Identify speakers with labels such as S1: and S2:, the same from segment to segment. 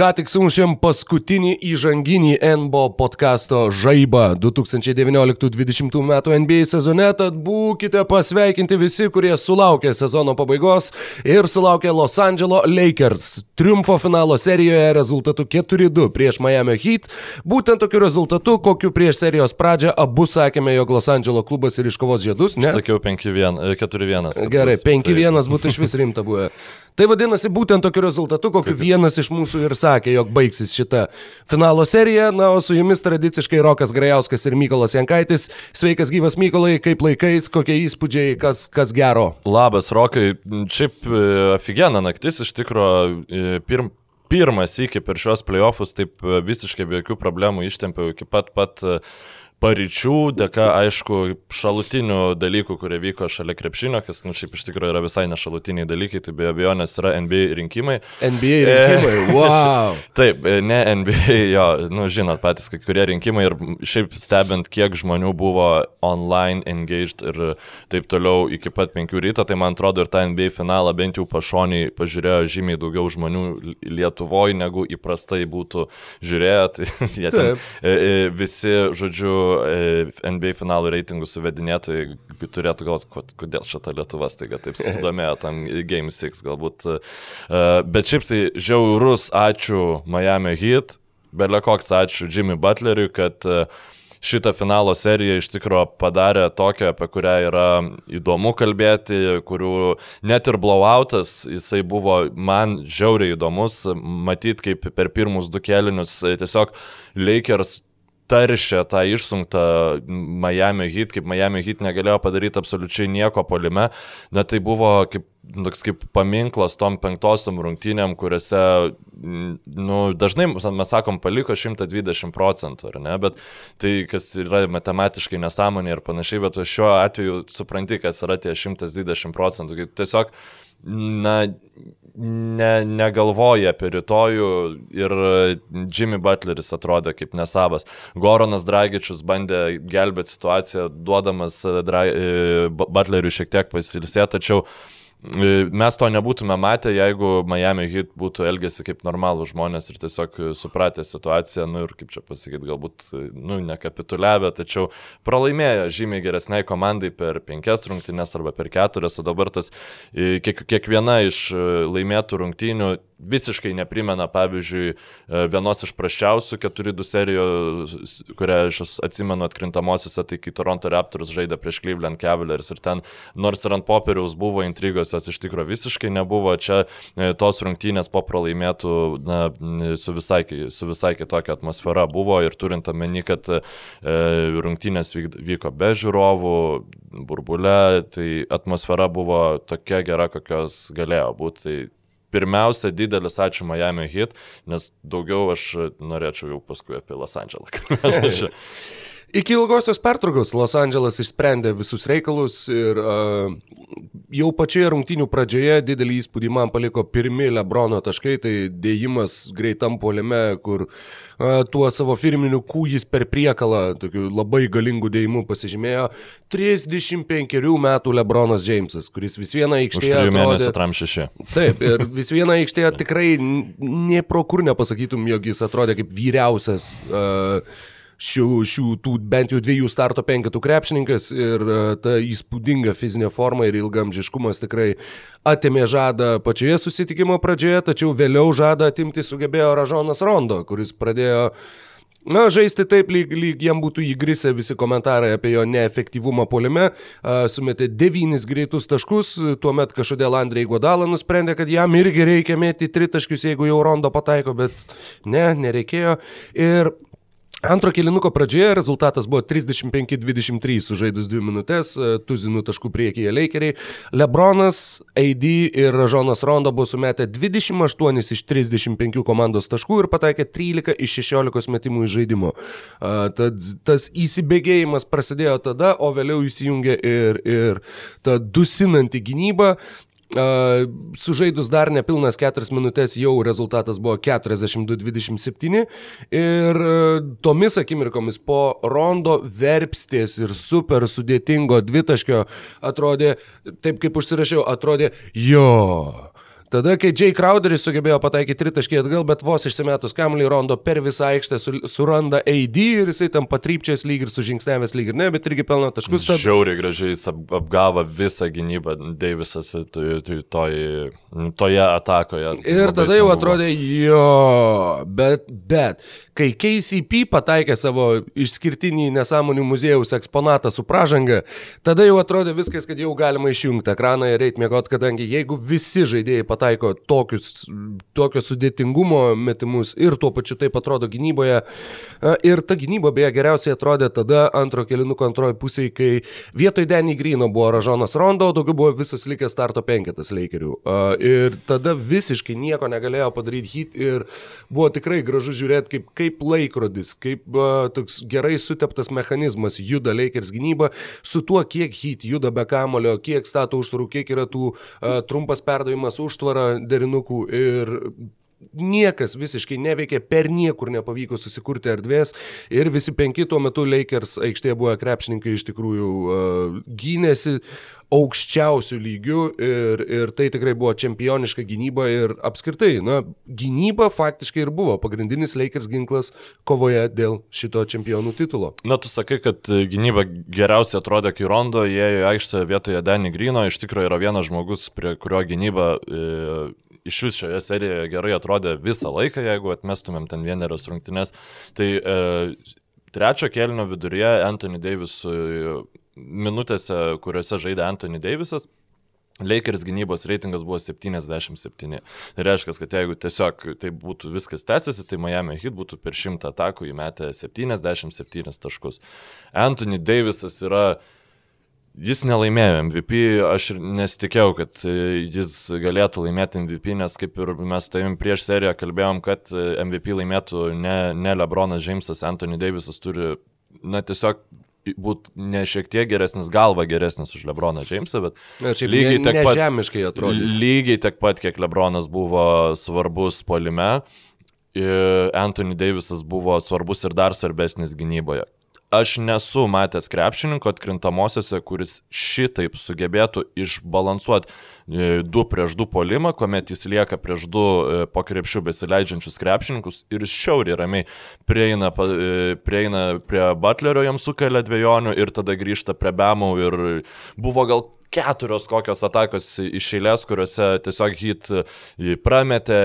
S1: Ką tik sumušėm paskutinį įžanginį NBO podkasto žaibą 2019-2020 metų NBA sezone, tad būkite pasveikinti visi, kurie sulaukė sezono pabaigos ir sulaukė Los Angeles Lakers triumfo finalo serijoje rezultatu 4-2 prieš Miami Heat. Būtent tokiu rezultatu, kokiu prieš serijos pradžią abu sakėme, jog Los Angeles klubas ir iškovos žiedus, ne?
S2: Sakiau 4-1.
S1: Gerai, 5-1 būtų iš vis rimta buvę. Tai vadinasi, būtent tokiu rezultatu, kokiu vienas iš mūsų ir sakė, jog baigsis šita finalo serija. Na, o su jumis tradiciškai Rokas Grajauskas ir Mykolas Jankaitis. Sveikas gyvas Mykolai, kaip laikais, kokie įspūdžiai, kas, kas gero.
S2: Labas, Rokai. Šiaip e, aфиgena naktis, iš tikrųjų, pirm, pirmas iki per šios playoffus taip e, visiškai be jokių problemų ištempiau iki pat pat uh, paryčių, dėka, aišku, šalutinių dalykų, kurie vyko šalia krepšinio, kas, nu, šiaip iš tikrųjų yra visai nešalutiniai dalykai, tai be abejonės yra NBA rinkimai.
S1: NBA rinkimai, e, wow.
S2: Taip, e, ne NBA, jo, nu, žinot, patys kai kurie rinkimai ir šiaip stebint, kiek žmonių buvo online engaged ir taip toliau iki pat 5 ryto, tai man atrodo ir tą NBA finalą bent jau pašoniai pažiūrėjo žymiai daugiau žmonių Lietuvoje, negu įprastai būtų žiūrėję. Tai jie ten, e, visi, žodžiu, E, NBA finalų reitingų suvedinėtojai turėtų galvoti, kodėl šita Lietuva staiga taip susidomėjo tam Game 6 galbūt. E, bet šiaip tai žiaurus ačiū Miami Heat, belė koks ačiū Jimmy Butleriui, kad e, šitą finalo seriją iš tikrųjų padarė tokią, apie kurią yra įdomu kalbėti, kurių net ir blowoutas, jisai buvo man žiauriai įdomus, matyti kaip per pirmus du kelinius tiesiog Lakers taršė tą išsunktą Miami Heat, kaip Miami Heat negalėjo padaryti absoliučiai nieko polime, net tai buvo kaip, toks kaip paminklas tom penktosiam rungtynėm, kuriuose, nu, dažnai mes sakom, paliko 120 procentų, ar ne, bet tai, kas yra matematiškai nesąmonė ir panašiai, bet šiuo atveju supranti, kas yra tie 120 procentų. Tiesiog, na, ne, negalvoja apie rytojų ir Jimmy Butleris atrodė kaip nesavas. Goronas Dragičius bandė gelbėti situaciją, duodamas Dra Butleriui šiek tiek pasilsėti, tačiau E, mes to nebūtume matę, jeigu Miami Heat būtų elgesi kaip normalų žmonės ir tiesiog supratę situaciją, nu ir kaip čia pasakyti, galbūt, nu, nekapituliavę, tačiau pralaimėjo žymiai geresniai komandai per penkias rungtynes arba per keturias, o dabar tas e, kiek, kiekviena iš e, laimėtų rungtynių visiškai neprimena, pavyzdžiui, vienos iš praščiausių 4-2 serijos, kurią aš atsimenu atkrintamosiose, tai kai Toronto Raptors žaidė prieš Cleveland Cavaliers ir ten, nors ir ant popieriaus buvo intrigos jos iš tikrųjų visiškai nebuvo. Čia e, tos rungtynės po pralaimėtų na, su, visai, su visai kitokia atmosfera buvo ir turint omeny, kad e, rungtynės vyko be žiūrovų, burbule, tai atmosfera buvo tokia gera, kokios galėjo būti. Tai pirmiausia, didelis ačiū Miami Hit, nes daugiau aš norėčiau jau paskui apie Los Andželą.
S1: Iki ilgosios pertraukos Los Andželas išsprendė visus reikalus ir uh, jau pačioje rungtynių pradžioje didelį įspūdį man paliko pirmi Lebrono taškai, tai dėjimas greitam polime, kur uh, tuo savo firminiu kūjis per priekalą, tokiu labai galingu dėjimu pasižymėjo 35 metų Lebronas Džeimsas, kuris vis vieną aikštėje...
S2: Už 3 mėnesių tram 6.
S1: Taip, ir vis vieną aikštėje tikrai nie pro kur nepasakytum, jog jis atrodė kaip vyriausias. Uh, šių, šių tų bent jau dviejų starto penketų krepšininkas ir e, ta įspūdinga fizinė forma ir ilgamžiškumas tikrai atėmė žadą pačioje susitikimo pradžioje, tačiau vėliau žadą atimti sugebėjo Ražonas Rondo, kuris pradėjo Na, žaisti taip, lyg, lyg jam būtų įgrisę visi komentarai apie jo neefektyvumą polime. Sumetė devynis greitus taškus, tuomet kažkodėl Andrei Godala nusprendė, kad jam irgi reikia mėti tritaškius, jeigu jau rondo pataiko, bet ne, nereikėjo. Ir Antro kilinuko pradžioje rezultatas buvo 35-23 sužaidus 2 minutės, e, tuzinų taškų priekyje Lakeriai. Lebronas, AD ir Ražonas Rondo buvo sumetę 28 iš 35 komandos taškų ir pataikė 13 iš 16 metimų iš žaidimo. Tad tas įsibėgėjimas prasidėjo tada, o vėliau įsijungė ir, ir ta dusinanti gynyba. Sužaidus dar nepilnas 4 minutės jau rezultatas buvo 42-27 ir uh, tomis akimirkomis po rondo verpstės ir super sudėtingo dvitaškio atrodė, taip kaip užsirašiau, atrodė jo Tada, kai Jay Crowderis sugebėjo pataikyti tritaškį atgal, bet vos išsimetus kamlį Rondo per visą aikštę su, suranda AD ir jisai tam patrypčias lyg ir sužingsnevęs lyg ir ne, bet irgi pelno taškus.
S2: Tad... Žiauriai gražiai jis ap, apgavo visą gynybą Davisas toj, toj, toj, toje atakoje.
S1: Ir tada jau atrodė, jo, bet, bet, kai KCP pataikė savo išskirtinį nesąmonių muziejaus eksponatą su pražanga, tada jau atrodė viskas, kad jau galima išjungti ekraną ir eiti mėgoti, kadangi jeigu visi žaidėjai pataikė pataiko tokius, tokio sudėtingumo metimus ir tuo pačiu taip atrodo gynyboje. Ir ta gynyba beje geriausiai atrodė tada antro kelinuko antroji pusėje, kai vietoj Denny Grino buvo Ražonas Rondo, o daugiau buvo visas likęs starto penketas Lakerių. Ir tada visiškai nieko negalėjo padaryti hit ir buvo tikrai gražu žiūrėti, kaip, kaip laikrodis, kaip toks gerai suteptas mechanizmas juda Lakers gynyba su tuo, kiek hit juda be kamulio, kiek stato užtvarų, kiek yra tų trumpas perdavimas užtvarų užtvarą derinukų ir niekas visiškai neveikė, per niekur nepavyko susikurti erdvės ir visi penki tuo metu Lakers aikštėje buvo krepšininkai iš tikrųjų uh, gynėsi aukščiausių lygių ir, ir tai tikrai buvo čempioniška gynyba ir apskritai, na, gynyba faktiškai ir buvo pagrindinis Lakers ginklas kovoje dėl šito čempionų titulo.
S2: Na, tu sakai, kad gynyba geriausiai atrodė, kai Rondo įėjo į aikštę vietoje Danny Grino, iš tikrųjų yra vienas žmogus, prie kurio gynyba e, iš vis šioje serijoje gerai atrodė visą laiką, jeigu atmestumėm ten vienerios rungtynės. Tai e, trečio kelnio viduryje Anthony Davis minutėse, kuriuose žaidė Anthony Davisas, Lakers gynybos reitingas buvo 77. Tai reiškia, kad jeigu tiesiog tai būtų viskas tęsiasi, tai Miami Heat būtų per 100 atakų įmetę 77 taškus. Anthony Davisas yra Jis nelaimėjo MVP, aš ir nesitikėjau, kad e, jis galėtų laimėti MVP, nes kaip ir mes tavim prieš seriją kalbėjom, kad e, MVP laimėtų ne, ne Lebronas Jamesas, Anthony Davisas turi, na tiesiog būti ne šiek tiek geresnis, galva geresnis už Lebroną Jamesą, bet
S1: na, lygiai ne, tiek pat.
S2: Lygiai tiek pat, kiek Lebronas buvo svarbus polime, Anthony Davisas buvo svarbus ir dar svarbesnis gynyboje aš nesu matęs krepšininko atkrintamosiose, kuris šitaip sugebėtų išbalansuoti e, du prieš du polimą, kuomet jis lieka prieš du e, po krepšių besileidžiančius krepšininkus ir šiauriai ramiai prieina, e, prieina prie Butlerio, jam sukelia dviejonių ir tada grįžta prie Bemų ir buvo gal keturios kokios atakos iš eilės, kuriuose tiesiog hit prametė,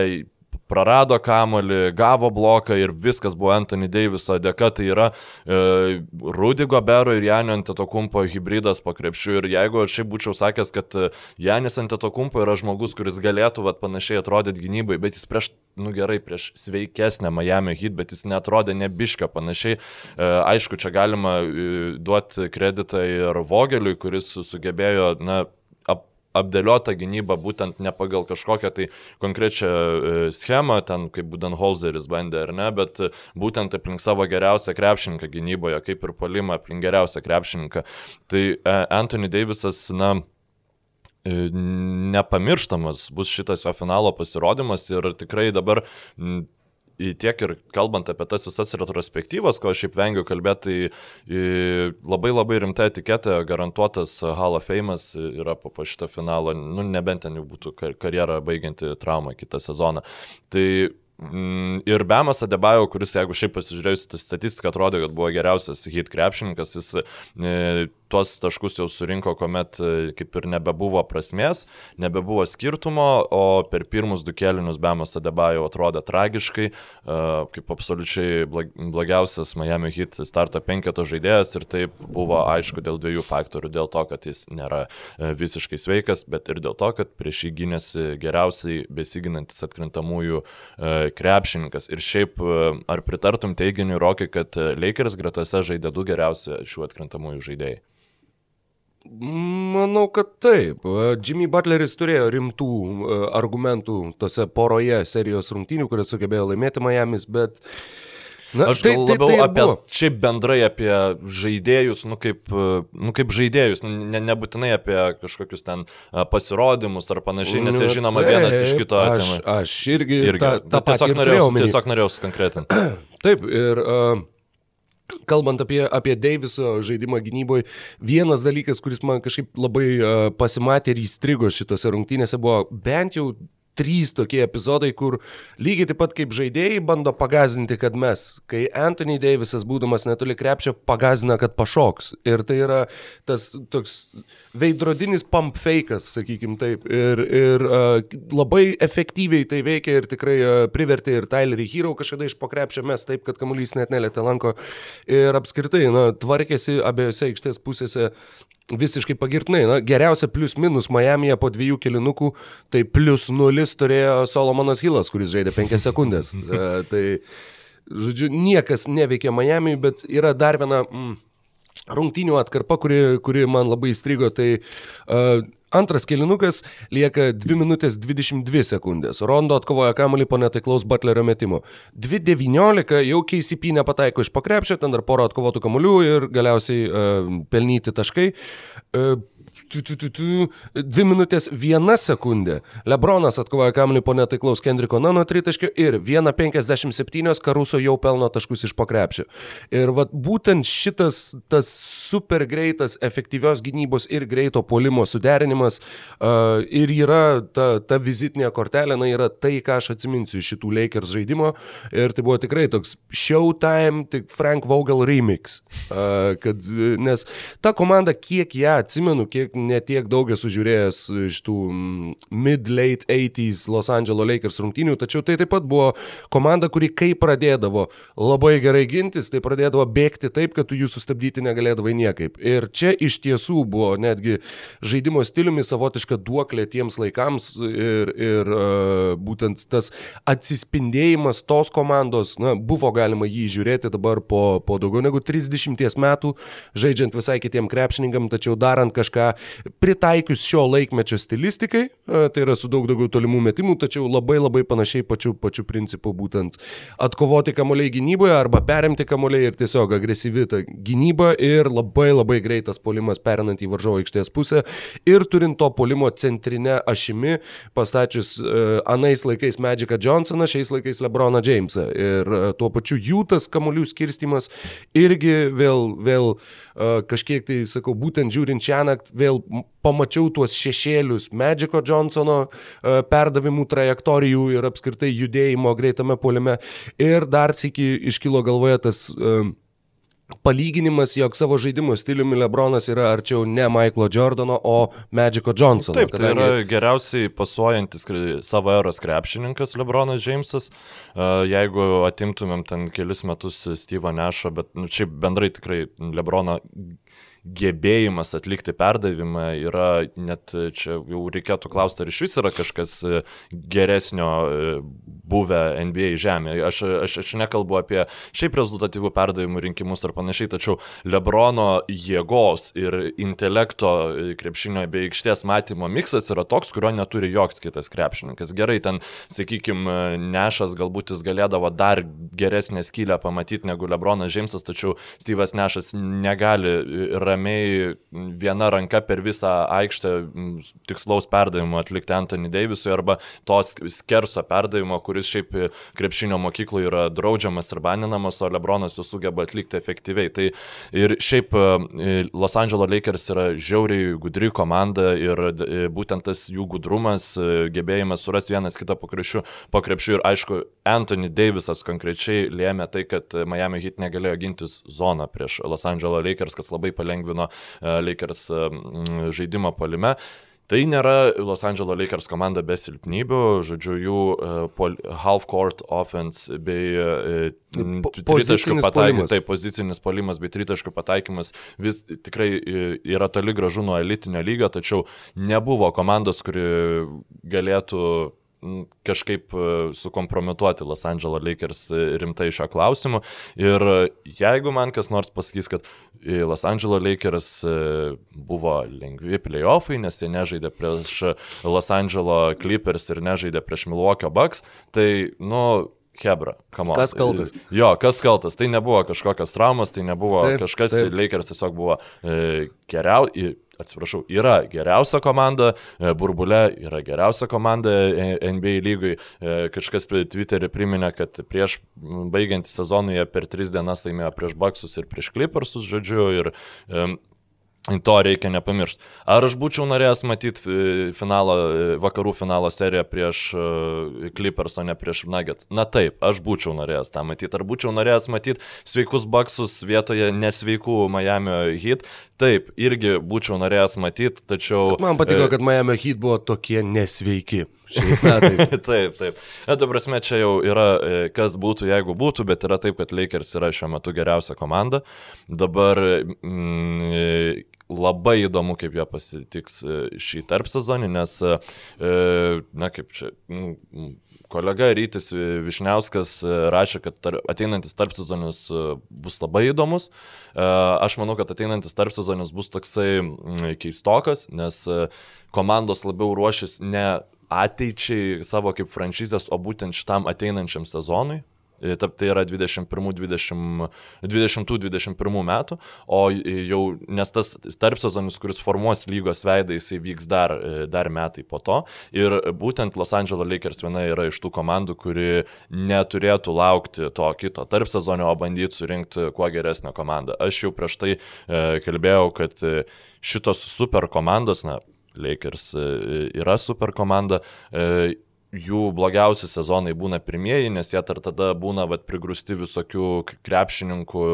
S2: prarado kamolį, gavo bloką ir viskas buvo Anthony Daviso dėka, tai yra e, Rudy Gobero ir Janio Antetokumpo hybridas po krepšių ir jeigu aš šiaip būčiau sakęs, kad e, Janis Antetokumpo yra žmogus, kuris galėtų vat, panašiai atrodyti gynybai, bet jis prieš, nu gerai, prieš sveikesnę Miami hit, bet jis netrodė nebiška panašiai. E, aišku, čia galima e, duoti kreditą ir Vogeliui, kuris sugebėjo, na, apdėliota gynyba būtent ne pagal kažkokią tai konkrečią e, schemą, ten kaip Budenholzeris bandė ar ne, bet būtent aplink savo geriausią krepšininką gynyboje, kaip ir polimą aplink geriausią krepšininką. Tai e, Anthony Davisas, na, e, nepamirštamas bus šitas finalo pasirodymas ir tikrai dabar tiek ir kalbant apie tas visas retrospektyvas, ko aš šiaip vengiu kalbėti, tai labai labai rimta etiketė, garantuotas Hall of Fame'as yra po, šito finalo, nu nebent ten jau būtų karjerą baigianti trauma kitą sezoną. Tai Mm, ir Bemas Adebajo, kuris, jeigu šiaip pasižiūrėjus statistiką, atrodo, kad buvo geriausias hit krepšininkas, jis e, tuos taškus jau surinko, kuomet e, kaip ir nebebuvo prasmės, nebebuvo skirtumo, o per pirmus du kelinius Bemas Adebajo atrodė tragiškai, e, kaip absoliučiai blogiausias Miami hit starto penketo žaidėjas ir tai buvo aišku dėl dviejų faktorių. Dėl to, kad jis nėra e, visiškai sveikas, bet ir dėl to, kad prieš jį gynėsi geriausiai besiginantis atkrintamųjų krepšininkas. Ir šiaip, ar pritartum teiginiui, Rokai, kad Lakers gretose žaidė du geriausi šių atkrintamųjų žaidėjai?
S1: Manau, kad taip. Jimmy Butleris turėjo rimtų argumentų tose poroje serijos rungtynių, kurias sugebėjo laimėti Miami's, bet
S2: Na, aš tai, labiau tai, tai apie, buvo. šiaip bendrai apie žaidėjus, nu kaip, nu kaip žaidėjus, nu, ne, nebūtinai apie kažkokius ten pasirodymus ar panašiai, nes jie nu, žinoma taip, vienas iš kito.
S1: Aš, aš irgi, irgi.
S2: Ta, ta tiesiog, norėjau, tiesiog norėjau skankretinti.
S1: Taip, ir uh, Kalbant apie, apie Deiviso žaidimą gynyboje, vienas dalykas, kuris man kažkaip labai uh, pasimatė ir įstrigo šitose rungtynėse, buvo bent jau trys tokie epizodai, kur lygiai taip pat kaip žaidėjai bando pagazinti, kad mes, kai Anthony Davisas būdamas netoli krepšio, pagazina, kad pašoks. Ir tai yra tas toks veidrodinis pump fake'as, sakykim taip. Ir, ir uh, labai efektyviai tai veikia ir tikrai uh, privertė ir Tylerį Hero kažkada iš pokrepšio mes taip, kad kamuolys net nelėtė lanko. Ir apskritai, na, tvarkėsi abiejose aikštės pusėse visiškai pagirtinai. Na, geriausia plius minus Miami'e po dviejų kilinukų, tai plius nulis turėjo Solomonas Hilas, kuris žaidė penkias sekundės. e, tai, žodžiu, niekas neveikia Miami'e, bet yra dar viena mm, rungtynių atkarpa, kuri, kuri man labai įstrigo. Tai uh, Antras kilinukas lieka 2 minutės 22 sekundės. Rondo atkovoja kamuolį po netaiklaus Butlerio metimo. 2.19 jau KCP nepataiko iš pakrepšio, ten dar poro atkovotų kamuolių ir galiausiai uh, pelnyti taškai. Uh, tu, tu, tu, tu, dvi minutės viena sekundė. Lebronas atkovoja kamuolį po netaiklaus Kendriko Nano tritaškio ir 1.57 Karuso jau pelno taškus iš pakrepšio. Ir vat, būtent šitas tas super greitas, efektyvios gynybos ir greito polimo suderinimas uh, ir yra ta, ta vizitinė kortelė, na yra tai, ką aš atsiminsiu iš šitų Lakers žaidimo. Ir tai buvo tikrai toks Showtime, tik Frank Vogel remix. Uh, kad, nes ta komanda, kiek ją atsimenu, kiek netiek daug esu žiūrėjęs iš tų mid-late 80s Los Angeles Lakers rungtynių, tačiau tai taip pat buvo komanda, kuri kai pradėdavo labai gerai gintis, tai pradėdavo bėgti taip, kad tu jų sustabdyti negalėdavai niekaip. Ir čia iš tiesų buvo netgi žaidimo stiliumi savotiška duoklė tiems laikams ir, ir uh, būtent tas atsispindėjimas tos komandos, na, buvo galima jį žiūrėti dabar po, po daugiau negu 30 metų, žaidžiant visai kitiem krepšininkam, tačiau darant kažką pritaikius šio laikmečio stilistikai, tai yra su daug daugiau tolimų metimų, tačiau labai labai panašiai pačiu, pačiu principu būtent atkovoti kamuoliai gynyboje arba perimti kamuoliai ir tiesiog agresyvi ta gynyba ir labai labai greitas polimas perinant į varžovo aikštės pusę ir turint to polimo centrinę ašimi, pastačius uh, anais laikais Magicą Johnsoną, šiais laikais Lebroną Jamesą. Ir uh, tuo pačiu jų tas kamuolių skirstimas irgi vėl, vėl kažkiek tai, sakau, būtent žiūrint šią naktį, vėl pamačiau tuos šešėlius Magiko Johnsono e, perdavimų trajektorijų ir apskritai judėjimo greitame polime. Ir dar sėki iškilo galvoje tas uh, palyginimas, jog savo žaidimo stiliumi Lebronas yra arčiau ne Michaelo Jordano, o Magiko Johnsono.
S2: Taip, kadangi... tai yra geriausiai pasuojantis savo eros krepšininkas Lebronas Jamesas. Jeigu atimtumėm ten kelis metus Steve'ą Nešą, bet nu, šiaip bendrai tikrai Lebroną gebėjimas atlikti perdavimą yra net čia jau reikėtų klausti, ar iš vis yra kažkas e, geresnio e, buvę NBA žemėje. Aš, aš, aš nekalbu apie šiaip rezultatyvų perdavimų rinkimus ar panašiai, tačiau Lebrono jėgos ir intelekto e, krepšinio bei aikštės matymo miksas yra toks, kurio neturi joks kitas krepšininkas. Gerai, ten, sakykime, Nešas galbūt jis galėdavo dar geresnę skylę pamatyti negu Lebronas Džeimsas, tačiau Steve'as Nešas negali ramiai ramiai viena ranka per visą aikštę tikslaus perdavimo atlikti Anthony Davisui arba tos skerso perdavimo, kuris šiaip krepšinio mokykloje yra draudžiamas ir baninamas, o Lebronas jų sugeba atlikti efektyviai. Tai ir šiaip e, Los Angeles Lakers yra žiauriai gudri komanda ir e, būtent tas jų gudrumas, e, gebėjimas surasti vienas kitą po krepšiu ir aišku, Anthony Davisas konkrečiai lėmė tai, kad Miami Heat negalėjo gintis zoną prieš Los Angeles Lakers, kas labai palengvino Lakers žaidimą polime. Tai nėra Los Angeles Lakers komanda be silpnybių, žodžiu, jų uh, half-court offense bei uh, tritaškų pataikymas, tai pozicinis polimas bei tritaškų pataikymas vis tikrai yra toli gražu nuo elitinio lygio, tačiau nebuvo komandos, kuri galėtų kažkaip e, sukompromituoti Los Angeles Lakers e, rimtai šio klausimu. Ir jeigu man kas nors pasakys, kad Los Angeles Lakers e, buvo lengvi playoffai, nes jie nežaidė prieš Los Angeles Clippers ir nežaidė prieš Milwaukee Bucks, tai, nu, Hebra, kamo.
S1: Kas kaltas?
S2: Jo, kas kaltas. Tai nebuvo kažkokios traumos, tai nebuvo taip, kažkas, tai taip. tai Lakers tiesiog buvo e, geriausiai atsiprašau, yra geriausia komanda, e, burbule yra geriausia komanda e, NBA lygui. E, kažkas Twitter'e priminė, kad prieš baigiant sezoną jie per tris dienas laimėjo prieš Baksus ir prieš Clippersus, žodžiu, ir To reikia nepamiršti. Ar aš būčiau norėjęs matyti e, finalą, e, vakarų finalo seriją prieš e, Clippers, o ne prieš Nuggets? Na taip, aš būčiau norėjęs tą matyti. Ar būčiau norėjęs matyti sveikus baksus vietoje nesveikų Miami Heat? Taip, irgi būčiau norėjęs matyti, tačiau...
S1: Man patiko, kad Miami Heat buvo tokie nesveiki šiais metais.
S2: taip, taip. Na, tu prasme, čia jau yra, kas būtų, jeigu būtų, bet yra taip, kad Lakers yra šiuo metu geriausia komanda. Dabar mm, labai įdomu, kaip jie pasitiks e, šį tarp sezonį, nes, e, na kaip čia, nu, kolega Rytis Višniauskas e, rašė, kad ateinantis tarp sezonis bus labai įdomus. Aš manau, kad ateinantis tarp sezonis bus toksai keistokas, nes komandos labiau ruošis ne ateičiai savo kaip franšizės, o būtent šitam ateinančiam sezonui, E, tai yra 2020-2021 metų, o jau, nes tas tarp sezonis, kuris formuos lygos veidą, jisai vyks dar, e, dar metai po to. Ir būtent Los Angeles Lakers viena yra iš tų komandų, kuri neturėtų laukti to kito tarp sezonio, o bandyti surinkti kuo geresnę komandą. Aš jau prieš tai e, kalbėjau, kad šitos super komandos, na, Lakers yra super komanda, jų blogiausi sezonai būna pirmieji, nes jie tar tada būna vat, prigrūsti visokių krepšininkų.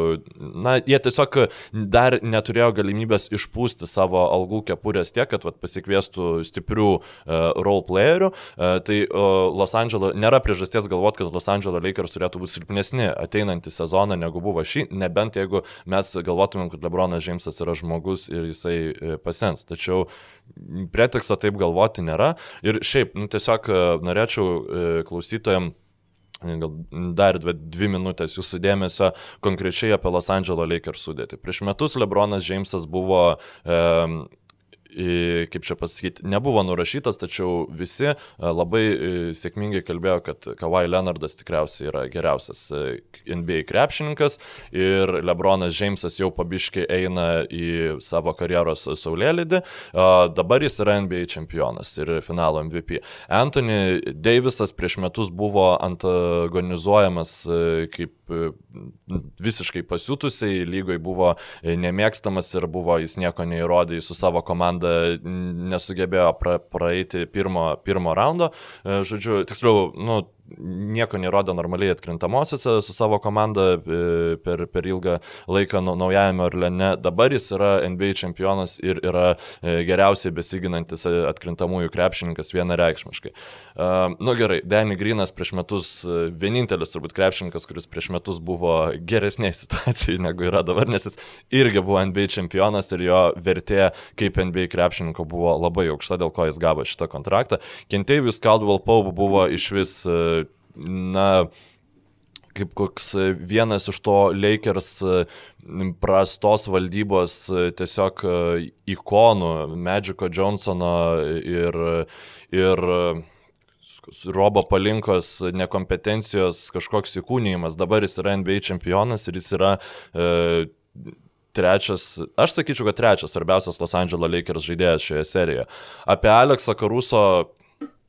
S2: Na, jie tiesiog dar neturėjo galimybės išpūsti savo algų kepurės tiek, kad vat, pasikviestų stiprių uh, role playerių. Uh, tai uh, Los Angeles nėra priežasties galvoti, kad Los Angeles Lakers turėtų būti silpnesni ateinantį sezoną negu buvo šį, nebent jeigu mes galvotumėm, kad Lebronas Džeimsas yra žmogus ir jisai uh, pasens. Tačiau preteksto taip galvoti nėra. Ir šiaip, nu, tiesiog e, norėčiau e, klausytojams gal dar dvi, dvi minutės jūsų dėmesio konkrečiai apie Los Angeles Lakers sudėtį. Prieš metus Lebronas Džeimsas buvo e, kaip čia pasakyti, nebuvo nurašytas, tačiau visi e, labai e, sėkmingai kalbėjo, kad Kawhi Leonardas tikriausiai yra geriausias e, NBA krepšininkas ir Lebronas Džeimsas jau pabiškai eina į savo karjeros saulėlydį, dabar jis yra NBA čempionas ir finalo MVP. Anthony Davisas prieš metus buvo antagonizuojamas kaip visiškai pasiutusiai, lygoj buvo nemėgstamas ir buvo jis nieko neįrodė, su savo komanda nesugebėjo pra, praeiti pirmo, pirmo raundo. E, žodžiu, tiksliau, nu, nieko nerodė normaliai atkrintamosiose su savo komanda e, per, per ilgą laiką naujajame Orlene. Dabar jis yra NBA čempionas ir yra e, geriausiai besiginantis e, atkrintamųjų krepšininkas vienareikšmiškai. Na nu, gerai, Danny Grinas prieš metus, vienintelis turbūt krepšininkas, kuris prieš metus buvo geresnėje situacijoje negu yra dabar, nes jis irgi buvo NBA čempionas ir jo vertė kaip NBA krepšininko buvo labai aukšta, dėl ko jis gavo šitą kontraktą. Kentėjus Caldwell Pope buvo iš vis na, kaip koks vienas iš to Lakers prastos valdybos tiesiog ikonų, Magiko Johnsono ir, ir Robo palinkos nekompetencijos kažkoks įkūnymas. Dabar jis yra NBA čempionas ir jis yra e, trečias, aš sakyčiau, kad trečias svarbiausias Los Angeles Lakers žaidėjas šioje serijoje. Apie Aleksą Karuso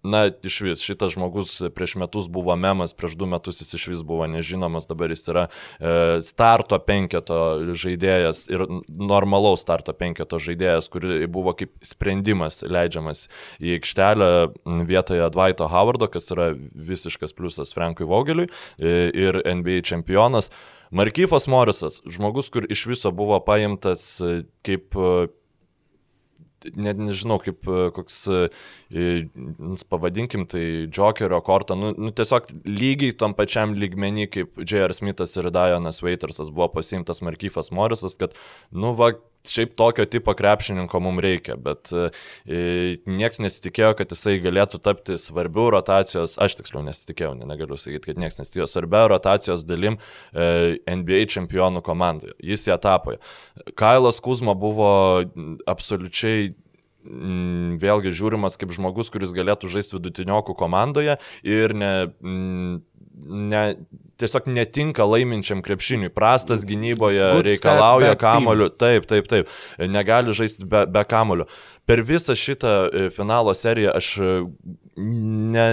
S2: na, iš vis, šitas žmogus prieš metus buvo memas, prieš du metus jis iš vis buvo nežinomas, dabar jis yra e, starto penketo žaidėjas ir normalaus starto penketo žaidėjas, kuri buvo kaip sprendimas leidžiamas į aikštelę vietoje Dvaito Howardo, kas yra visiškas pliusas Frankui Vogeliui e, ir NBA čempionas. Markyfas Morisas, žmogus, kur iš viso buvo paimtas e, kaip e, net nežinau, kaip koks pavadinkim tai Jokerio kortą, nu, nu tiesiog lygiai tam pačiam lygmenį kaip J.R. Smithas ir Dianas Waitersas buvo pasiimtas Markyfas Morisas, kad, nu, va, šiaip tokio tipo krepšininko mums reikia, bet e, nieks nesitikėjo, kad jisai galėtų tapti svarbių rotacijos, aš tiksliau nesitikėjau, ne, negaliu sakyti, kad nieks nesitikėjo, svarbią rotacijos dalim e, NBA čempionų komandoje. Jis ją tapo. Kailas Kuzma buvo absoliučiai Mm, vėlgi žiūrimas kaip žmogus, kuris galėtų žaisti vidutiniokų komandoje ir ne, mm, ne, tiesiog netinka laiminčiam krepšiniui. Prastas gynyboje,
S1: Good
S2: reikalauja kamolių. Taip, taip, taip. Negali žaisti be, be kamolių. Per visą šitą e, finalo seriją aš e, ne,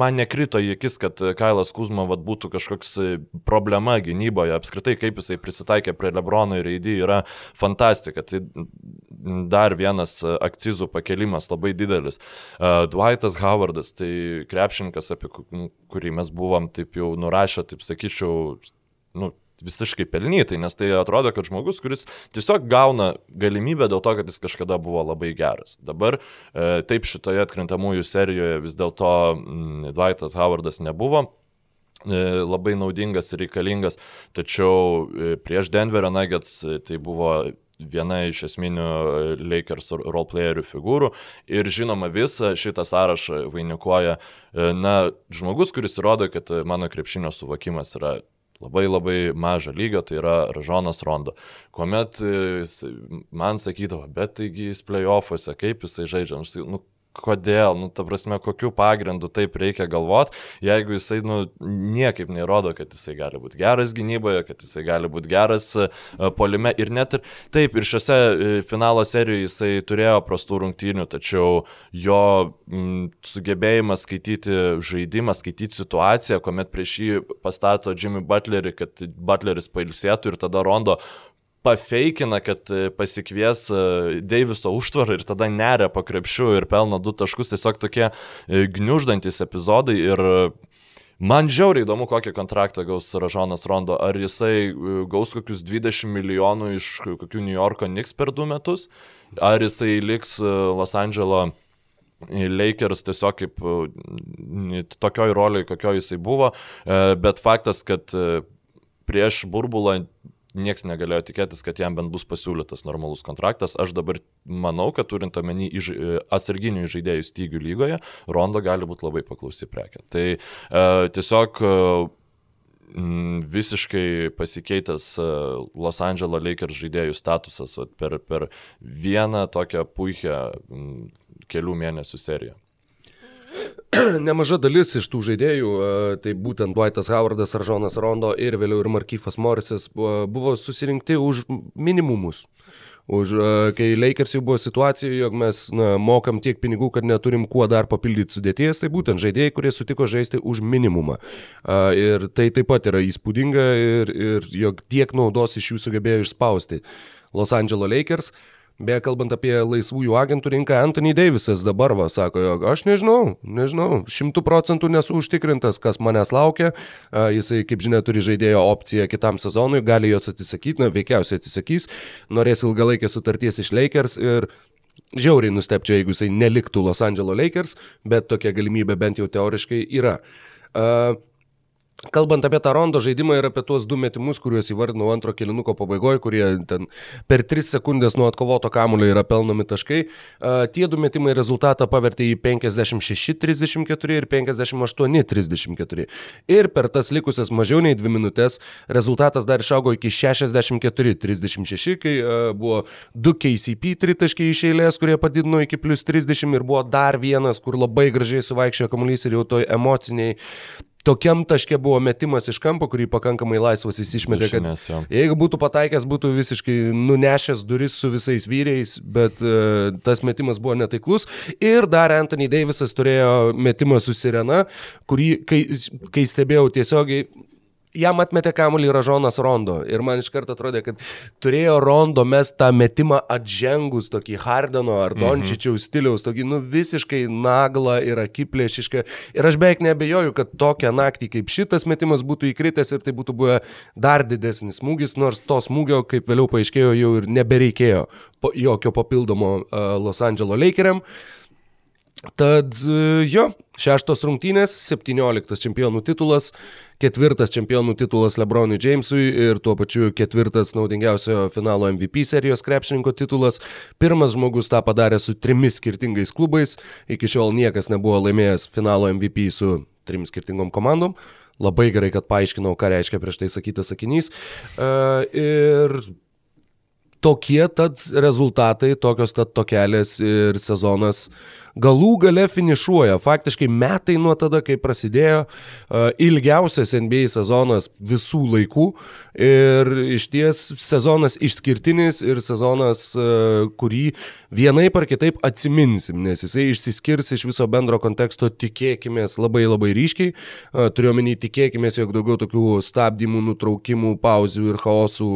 S2: man nekrito į akis, kad Kailas Kuzma vat, būtų kažkoks e, problema gynyboje. Apskritai, kaip jisai prisitaikė prie Lebrono ir Eidį yra fantastika. Tai dar vienas akcizų pakelimas labai didelis. Dwightas Howardas, tai krepšininkas, apie ku- kurį mes buvom taip jau nurašę, taip sakyčiau, nu, visiškai pelnytai, nes tai atrodo, kad žmogus, kuris tiesiog gauna galimybę dėl to, kad jis kažkada buvo labai geras. Dabar e, taip šitoje atkrintamųjų serijoje vis dėlto mm, Dwightas Howardas nebuvo e, labai naudingas ir reikalingas, tačiau e, prieš Denverio Nuggets e, tai buvo viena iš esminių e, Lakers roleplayerių figūrų ir žinoma visą šitą sąrašą vainikuoja, e, na, žmogus, kuris rodo, kad mano krepšinio suvokimas yra labai labai mažo lygio, tai yra Ražonas Rondo. Kuomet e, man sakydavo, bet taigi jis playoffuose, kaip jisai žaidžia, nu, kodėl, nu, ta prasme, kokiu pagrindu taip reikia galvoti, jeigu jisai, nu, niekaip nerodo, kad jisai gali būti geras gynyboje, kad jisai gali būti geras e, polime ir net ir taip, ir šiuose e, finalo serijoje jisai turėjo prastų rungtynių, tačiau jo mm, sugebėjimas skaityti žaidimą, skaityti situaciją, kuomet prieš jį pastato Jimmy Butlerį, kad Butleris pailsėtų ir tada Rondo pafeikina, kad e, pasikvies e, Deiviso užtvarą ir tada neria po krepšių ir pelno du taškus, tiesiog tokie e, gniuždantis epizodai ir Man žiauriai įdomu, kokį kontraktą gaus Ražonas Rondo. Ar jisai gaus kokius 20 milijonų iš kokių New Yorko Knicks per du metus, ar jisai liks Los Andželo Lakers tiesiog kaip tokioj roliai, kokio jisai buvo, bet faktas, kad prieš burbulą niekas negalėjo tikėtis, kad jam bent bus pasiūlytas normalus kontraktas. Aš dabar manau, kad turint omeny e, atsarginių žaidėjų stygių lygoje, Rondo gali būti labai paklausi prekė. Tai e, tiesiog e, visiškai pasikeitęs e, Los Angeles Lakers žaidėjų statusas vat, per, per vieną tokią puikią kelių mėnesių seriją.
S1: Nemaža dalis iš tų žaidėjų, e, tai būtent Dwightas Howardas, Aržonas Rondo ir vėliau ir Markyfas Morisas buvo, susirinkti už minimumus. Už, e, kai Lakers jau buvo situacija, jog mes na, mokam tiek pinigų, kad neturim kuo dar papildyti sudėties, tai būtent žaidėjai, kurie sutiko žaisti už minimumą. A, Ir tai taip pat yra įspūdinga ir, ir jog tiek naudos iš jų sugebėjo išspausti Los Angeles Lakers. Beje, kalbant apie laisvųjų agentų rinką, Anthony Davisas dabar va sako, jog aš nežinau, nežinau, šimtų procentų nesu užtikrintas, kas manęs laukia. Jisai, kaip žinia, turi žaidėjo opciją kitam sezonui, gali jos atsisakyti, na, veikiausiai atsisakys, norės ilgalaikės sutarties iš Lakers ir žiauriai nustepčiau, jeigu jisai neliktų Los Angeles Lakers, bet tokia galimybė bent jau teoriškai yra. A, Kalbant apie tą rondo žaidimą ir apie tuos du metimus, kuriuos įvardinau antro kilinuko pabaigoje, kurie ten per 3 sekundės nuo atkovoto kamulio yra pelnomi taškai, tie du metimai rezultatą pavertė į 56-34 ir 58-34. Ir per tas likusias mažiau nei 2 minutės rezultatas dar išaugo iki 64-36, kai buvo 2 KCP tritaškiai iš eilės, kurie padidino iki plus 30 ir buvo dar vienas, kur labai gražiai suvaikščiojo kamuolys ir jau toj emociniai Tokiam taške buvo metimas iš kampo, kurį pakankamai laisvas jis išmetė, kad
S2: Dešinės, jo.
S1: jeigu būtų pataikęs, būtų visiškai nunešęs duris su visais vyriais, bet uh, tas metimas buvo netaiklus. Ir dar Anthony Davisas turėjo metimą su Sirena, kurį, kai, kai stebėjau tiesiogiai, jam atmetė kamuolį Ražonas Rondo. Ir man iš karto atrodė, kad turėjo Rondo mes tą metimą atžengus tokį Hardeno ar Dončičiaus stiliaus, tokį nu visiškai naglą ir akiplėšišką. Ir aš beveik nebejoju, kad tokią naktį kaip šitas metimas būtų įkritęs ir tai būtų buvę dar didesnis smūgis, nors to smūgio, kaip vėliau paaiškėjo, jau ir nebereikėjo po, jokio papildomo uh, Los Angeles Lakeriam. Tad e, jo, šeštos rungtynės, septynioliktas čempionų titulas, ketvirtas čempionų titulas Lebronui Jamesui ir tuo pačiu ketvirtas naudingiausio finalo MVP serijos krepšininko titulas. Pirmas žmogus tą padarė su trimis skirtingais klubais, iki šiol niekas nebuvo laimėjęs finalo MVP su trim skirtingom komandom. Labai gerai, kad paaiškinau, ką reiškia prieš tai sakytas sakinys. Uh, ir tokie tad rezultatai, tokios tad tokelės ir sezonas galų gale finišuoja. Faktiškai metai nuo tada, kai prasidėjo uh, ilgiausias NBA sezonas visų laikų ir iš ties sezonas išskirtinis ir sezonas, uh, kurį vienaip ar kitaip atsiminsim, nes jisai išsiskirs iš viso bendro konteksto, tikėkime, labai labai ryškiai. Uh, Turiuomenį, tikėkime, jog daugiau tokių stabdymų, nutraukimų, pauzių ir chaosų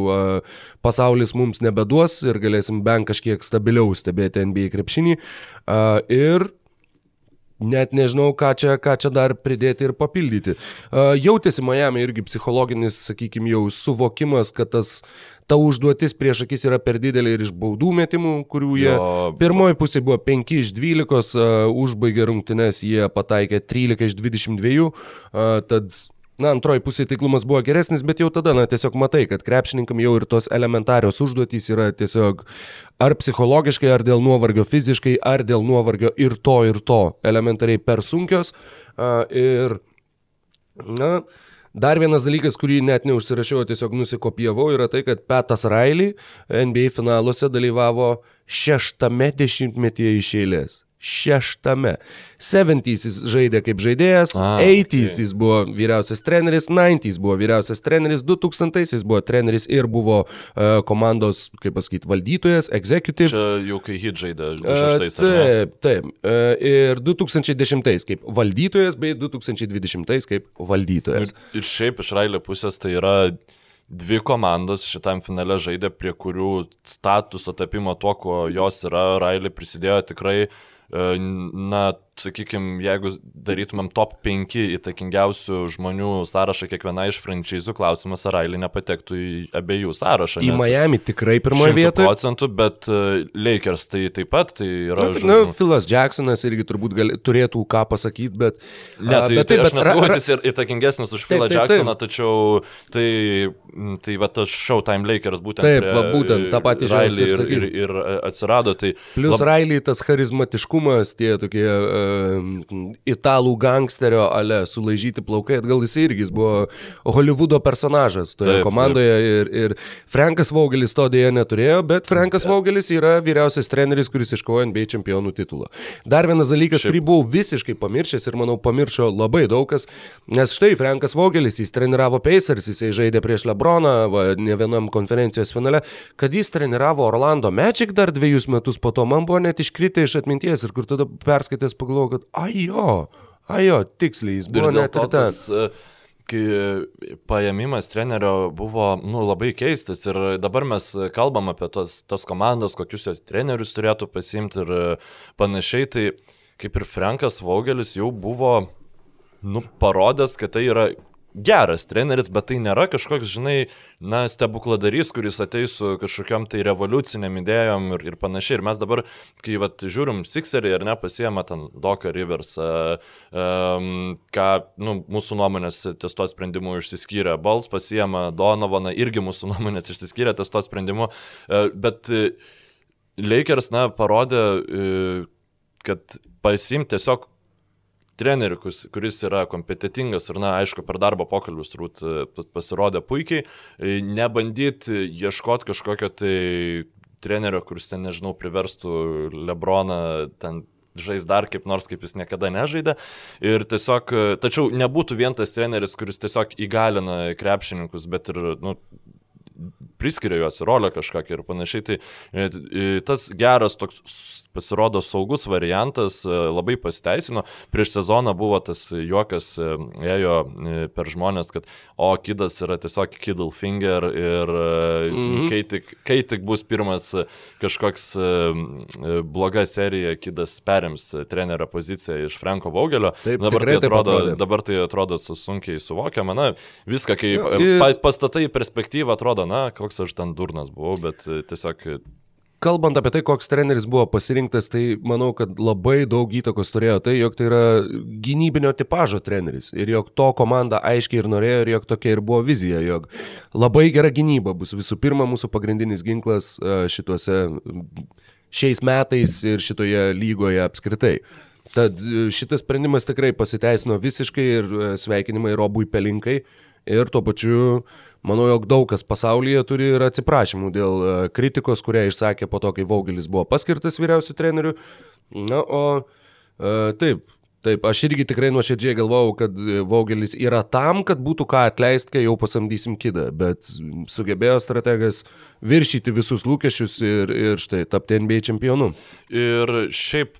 S1: pasaulis mums nebeduos ir galėsim bent kažkiek stabiliau stebėti NBA krepšinį. Uh, ir net nežinau, ką čia, ką čia dar pridėti ir papildyti. Jautėsi Miami irgi psichologinis, sakykime, jau suvokimas, kad tas ta užduotis prieš akis yra per didelė ir iš baudų metimų, kurių jie jo. pirmoji pusė buvo 5 iš 12, uh, užbaigė rungtynes, jie pataikė 13 iš 22, uh, tad Na, antroji pusė taiklumas buvo geresnis, bet jau tada, na, tiesiog matai, kad krepšininkam jau ir tos elementarios užduotys yra tiesiog ar psichologiškai, ar dėl nuovargio fiziškai, ar dėl nuovargio ir to, ir to elementariai per sunkios. Ir, na, Dar vienas dalykas, kurį net neužsirašiau, tiesiog nusikopijavau, yra tai, kad Petas Railly NBA finaluose dalyvavo šeštame dešimtmetyje iš eilės šeštame. 70 jis žaidė kaip žaidėjas, 80 okay. jis buvo vyriausias treneris, 90 buvo vyriausias treneris, 2000 jis buvo treneris ir buvo uh, komandos, kaip pasakyti, valdytojas, executive.
S2: Čia jau kai hit žaidė, šeštais.
S1: Uh, taip, taip. Uh, ir 2010 kaip valdytojas, bei 2020 kaip valdytojas.
S2: Ir, ir šiaip iš Railio pusės tai yra dvi komandos šitam finale žaidė, prie kurių statuso tapimo tuo, kuo jos yra, Railį prisidėjo tikrai uh, E, na, sakykime, jeigu darytumėm top 5 įtakingiausių žmonių sąrašą kiekviena iš frančizų, klausimas, ar Railį nepatektų į abiejų sąrašą.
S1: Į Miami tikrai pirmoje vietoje.
S2: procentų, bet e, Lakers tai taip pat tai yra.
S1: Na, tai, na Filas Jacksonas irgi turbūt gali, turėtų ką pasakyti, bet...
S2: Ne, tai, bet, tai, aš nesu jis ir įtakingesnis už Filą Jacksoną, tačiau tai, tai va tas Showtime Lakers būtent.
S1: Taip, va, būtent tą patį
S2: žodį ir, ir, ir atsirado. Tai
S1: Plus lab... Railį tas charizmatiškumas, tie tokie uh, italų gangsterio ale sulaižyti plaukai, atgal jis irgi jis buvo Hollywoodo personažas toje taip, komandoje taip. Ir, ir Frankas Vaugelis to dėja neturėjo, bet Frankas Vaugelis yra vyriausias treneris, kuris iškovojo NBA čempionų titulą. Dar vienas dalykas, Šiaip. kurį buvau visiškai pamiršęs ir manau pamiršo labai daug kas, nes štai Frankas Vaugelis, jis treniravo Pacers, jisai žaidė prieš Lebroną, va, ne vienam konferencijos finale, kad jis treniravo Orlando Magic dar dviejus metus po to, man buvo net iškritę iš atminties ir kur tada perskaitęs pagalvojau, pagalvojau, kad ajo, ajo, tiksliai, jis buvo net ir ten.
S2: E, kai paėmimas trenerio buvo nu, labai keistas ir dabar mes kalbam apie tos, tos komandos, kokius jas trenerius turėtų pasimti ir panašiai, tai kaip ir Frankas Vogelis jau buvo nu, parodęs, kad tai yra geras treneris, bet tai nėra kažkoks, žinai, na, stebukladarys, kuris ateis su kažkokiam tai revoliuciniam idėjom ir, ir panašiai. Ir mes dabar, kai vat, žiūrim Sixerį ir nepasiemą ten Doka Rivers, um, ką, nu, mūsų nuomonės ties to sprendimu išsiskyrė, Bals pasiemą Donovaną, irgi mūsų nuomonės išsiskyrė ties to sprendimu, uh, bet uh, Lakers, na, parodė, uh, kad pasimti tiesiog trenerių, kuris yra kompetitingas ir, na, aišku, per darbo pokalbius turbūt e, pasirodė puikiai, e, nebandyti ieškoti kažkokio tai trenerio, kuris ten, nežinau, priverstų Lebroną ten žais dar kaip nors, kaip jis niekada nežaidė. Ir tiesiog, e, tačiau nebūtų vien tas treneris, kuris tiesiog įgalina krepšininkus, bet ir, nu, priskiria juos rolę kažkokią ir panašiai. Tai e, e, tas geras toks pasirodo saugus variantas e, labai pasiteisino. Prieš sezoną buvo tas juokas, ėjo per žmonės, kad o kidas yra tiesiog Kiddle Finger ir mm -hmm. kai, tik, kai tik bus pirmas kažkoks bloga serija, kidas perims trenerio poziciją iš Franko Vaugelio. Taip, dabar, tai atrodo, dabar tai atrodo sunkiai suvokiama. Na, viską, kai jo, ir... pastatai į perspektyvą, atrodo, na, koks aš ten durnas buvau, bet e, tiesiog e,
S1: kalbant apie tai, koks treneris buvo pasirinktas, tai manau, kad labai daug įtakos turėjo tai, jog tai yra gynybinio tipožo treneris ir jog to komanda aiškiai ir norėjo ir jog tokia ir buvo vizija, jog labai gera gynyba bus visų pirma mūsų pagrindinis ginklas e, šituose šiais metais ir šitoje lygoje apskritai. Tad šitas sprendimas tikrai pasiteisino visiškai ir sveikinimai Robui Pelinkai ir tuo pačiu manau, jog daug kas pasaulyje turi ir atsiprašymų dėl e, kritikos, kurią išsakė po to, kai Vaugelis buvo paskirtas vyriausių trenerių. Na, o e, taip, Taip, aš irgi tikrai nuoširdžiai galvojau, kad Vaugelis yra tam, kad būtų ką atleisti, kai jau pasamdysim kidą, bet sugebėjo strategas viršyti visus lūkesčius ir, ir štai tapti NBA čempionu.
S2: Ir šiaip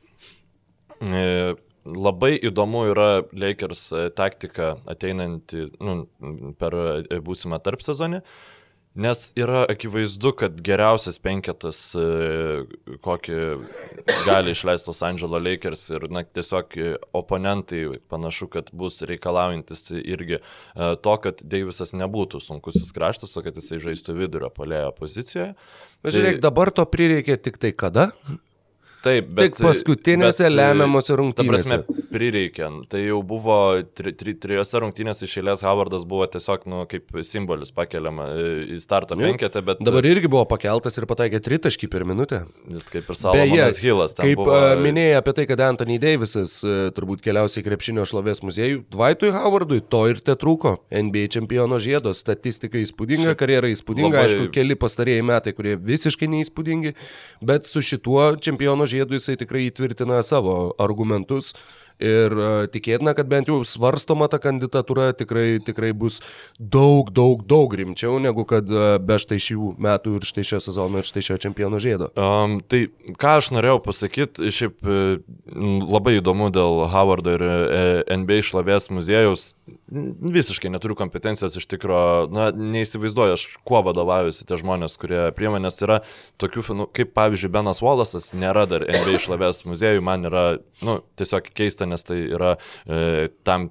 S2: e, labai įdomu yra Lakers taktika ateinanti nu, per būsimą tarp sezonį. E, Nes yra akivaizdu, kad geriausias penketas, e, kokį gali išleisti Los Angeles Lakers ir na, tiesiog oponentai panašu, kad bus reikalaujantis irgi e, to, kad Deivisas nebūtų sunkusis kraštas, o kad jisai žaistų vidurio polėjo pozicijoje.
S1: Bet žiūrėk, tai... dabar to prireikė tik tai kada?
S2: Taip, bet.
S1: Tik paskutinėse bet, lemiamose rungtynėse.
S2: Ta prasme, prireikė. Tai jau buvo tri, tri, trijose rungtynėse iš eilės Howardas buvo tiesiog, nu, kaip simbolis pakeliama e, į starto penketę, bet...
S1: Dabar irgi buvo pakeltas ir pataikė tritaškį per minutę.
S2: Kaip ir Salomonas Hilas.
S1: Kaip
S2: buvo...
S1: minėjai apie tai, kad Anthony Davisas e, turbūt keliausiai krepšinio šlovės muziejų, Dvaitui Howardui to ir te trūko. NBA čempiono žiedo statistika įspūdinga, karjera įspūdinga, labai... aišku, keli pastarėjai metai, kurie visiškai neįspūdingi, bet su šituo čempiono žiedo žiedu jisai tikrai įtvirtina savo argumentus. Ir uh, tikėtina, kad bent jau svarstoma ta kandidatūra tikrai, tikrai bus daug, daug, daug rimčiau negu kad uh, be štai šių metų ir štai šio sezono ir štai šio čempiono žiedo.
S2: Um, tai ką aš norėjau pasakyti, šiaip labai įdomu dėl Howardo ir NBA šlovės muziejaus visiškai neturiu kompetencijos iš tikrųjų, na, neįsivaizduoju, aš kuo vadovaujuosi tie žmonės, kurie priemonės yra tokių, nu, kaip pavyzdžiui, Benas Wallace'as nėra dar NBA išlavės muziejų, man yra, nu, tiesiog keista, nes tai yra e, tam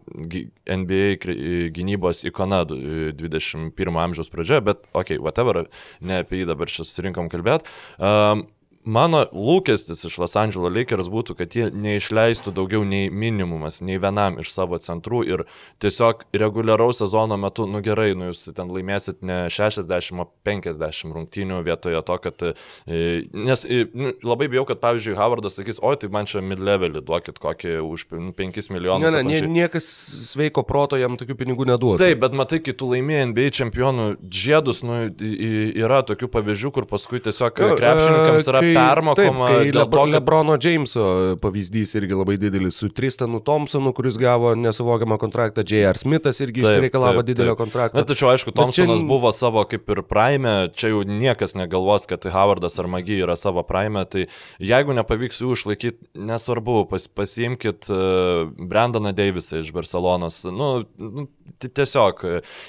S2: NBA gynybos ikona 21 amžiaus pradžioje, bet, okei, okay, whatever, ne apie jį dabar čia susirinkom kalbėti. Um, Mano lūkestis iš Los Angeles Lakers būtų, kad jie neišleistų daugiau nei minimumas, nei vienam iš savo centrų ir tiesiog reguliaraus sezono metu, nu gerai, nu jūs ten laimėsit ne 60, o 50 rungtynių vietoje to, kad... E, nes e, nu, labai bijau, kad pavyzdžiui Howardas sakys, oi, tai man čia mid-levelį duokit kokį už 5 nu, milijonus.
S1: Ne, ne, nie, niekas sveiko proto jam tokių pinigų neduoda.
S2: Taip, bet matai, kai tu laimėjai NBA čempionų žiedus, nu, yra tokių pavyzdžių, kur paskui tiesiog krepšininkams yra permokama.
S1: Taip, Lebro, to. Lebrono Jameso pavyzdys irgi labai didelis, su Tristanu Thompsonu, kuris gavo nesuvokiamą kontraktą, J.R. Smithas irgi išsireikalavo didelio kontraktą.
S2: Na, tačiau aišku, Thompsonas čia... buvo savo kaip ir prime, čia jau niekas negalvos, kad Howardas ar Magi yra savo prime, tai jeigu nepavyks jų išlaikyti, nesvarbu, pas, pasiimkit uh, Brandoną Davisą iš Barcelonos. Nu, nu, tiesiog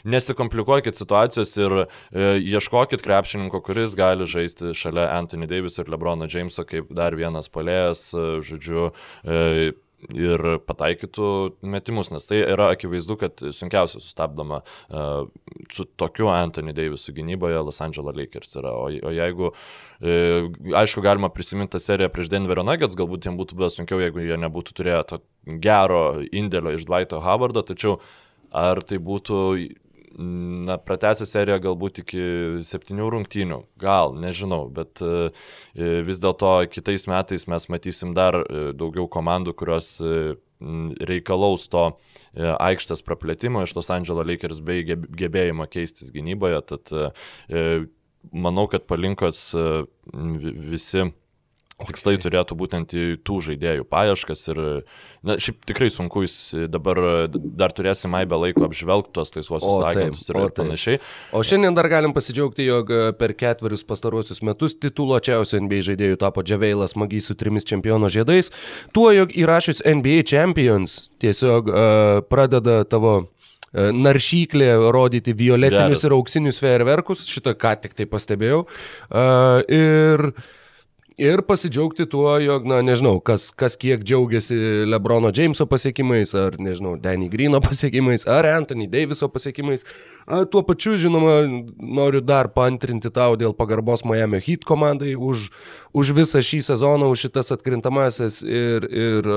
S2: nesikomplikuokit situacijos ir uh, ieškokit krepšininko, kuris gali žaisti šalia Anthony Davis ir Lebrono Jameso kaip dar vienas polėjas, e, žodžiu, e, ir pataikytų metimus, nes tai yra akivaizdu, kad sunkiausia sustabdoma uh, su tokiu Anthony Davisu gynyboje Los Angeles Lakers yra. O, o jeigu, uh, aišku, galima prisiminti tą seriją prieš Denverio Nuggets, galbūt jiems būtų buvę sunkiau, jeigu jie nebūtų turėję to gero indėlio iš Dvaito Howardo, tačiau ar tai būtų na, pratęsę seriją galbūt iki septynių rungtynių. Gal, nežinau, bet e, vis dėlto kitais metais mes matysim dar e, daugiau komandų, kurios e, reikalaus to aikštės praplėtimo iš Los Angeles Lakers bei gebėjimo keistis gynyboje. Tad manau, kad palinkos visi tikslai turėtų būtent į tų žaidėjų paieškas ir, na, šiaip tikrai sunku, jis dabar dar turėsim aibę laiko apžvelgti tuos laisvosius agentus ir, ir panašiai.
S1: O šiandien dar galim pasidžiaugti, jog per ketverius pastaruosius metus tituluočiausių NBA žaidėjų tapo Džaveilas Magiai su trimis čempiono žiedais, tuo, jog įrašius NBA Champions tiesiog uh, pradeda tavo e, naršyklė rodyti violetinius Geras. ir auksinius fejerverkus, šitą ką tik tai pastebėjau. Uh, ir Ir pasidžiaugti tuo, jog, na, nežinau, kas, kas kiek džiaugiasi Lebrono Jameso pasiekimais, ar, nežinau, Danny Greeno pasiekimais, ar Anthony Daviso pasiekimais. A, tuo pačiu, žinoma, noriu dar pantrinti tau dėl pagarbos Miami Heat komandai už, už visą šį sezoną, už šitas atkrintamasis ir, ir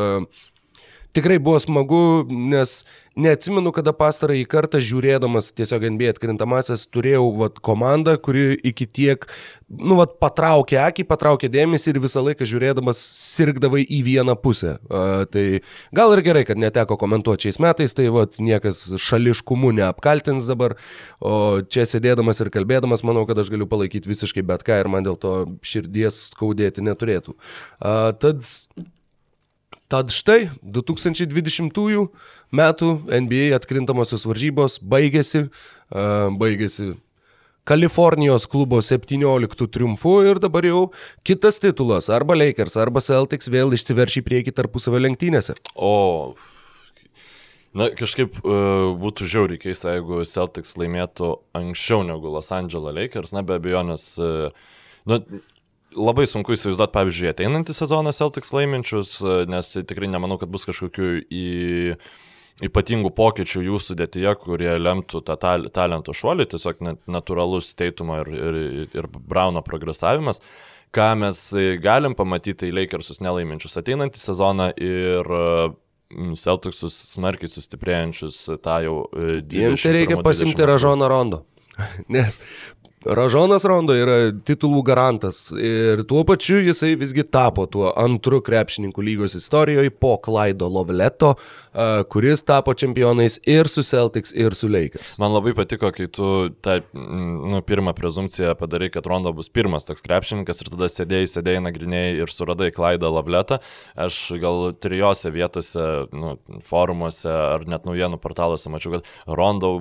S1: tikrai buvo smagu, nes neatsimenu, kada pastarąjį kartą žiūrėdamas tiesiog NBA atkrintamasis turėjau vat, komandą, kuri iki tiek, nu, vat, patraukė akį, patraukė dėmesį ir visą laiką žiūrėdamas sirgdavai į vieną pusę. Uh, tai gal ir gerai, kad neteko komentuoti šiais metais, tai vat, niekas šališkumu neapkaltins dabar, o čia sėdėdamas ir kalbėdamas, manau, kad aš galiu palaikyti visiškai bet ką ir man dėl to širdies skaudėti neturėtų. Uh, tad Tad štai 2020 metų NBA atkrintamosios varžybos baigėsi, baigėsi Kalifornijos klubo 17 triumfu ir dabar jau kitas titulas, arba Lakers, arba Celtics vėl išsiverš į priekį tarpusavio lenktynėse.
S2: O, na, kažkaip uh, būtų žiauriai keista, jeigu Celtics laimėtų anksčiau negu Los Angeles Lakers, na be abejonės, uh, na, labai sunku įsivaizduoti, pavyzdžiui, ateinantį sezoną Celtics laiminčius, nes tikrai nemanau, kad bus kažkokių į ypatingų pokyčių jų sudėtyje, kurie lemtų tą tal talentų šuolį, tiesiog natūralus teitumo ir, ir, ir Brauno progresavimas. Ką mes galim pamatyti, tai Lakersus nelaiminčius ateinantį sezoną ir Celticsus smarkiai sustiprėjančius tą jau...
S1: Jiems tai reikia pasimti Ražoną Rondo. Nes Ražonas Rondo yra titulų garantas ir tuo pačiu jisai visgi tapo tuo antru krepšininkų lygos istorijoje po Klaido Lovleto, kuris tapo čempionais ir su Celtics, ir su Lakers.
S2: Man labai patiko, kai tu tą nu, pirmą prezumciją padarai, kad Rondo bus pirmas toks krepšininkas ir tada sėdėjai, sėdėjai, nagrinėjai ir suradai Klaidą Lovletą. Aš gal trijose vietose, nu, forumuose ar net naujienų portaluose mačiau, kad Rondo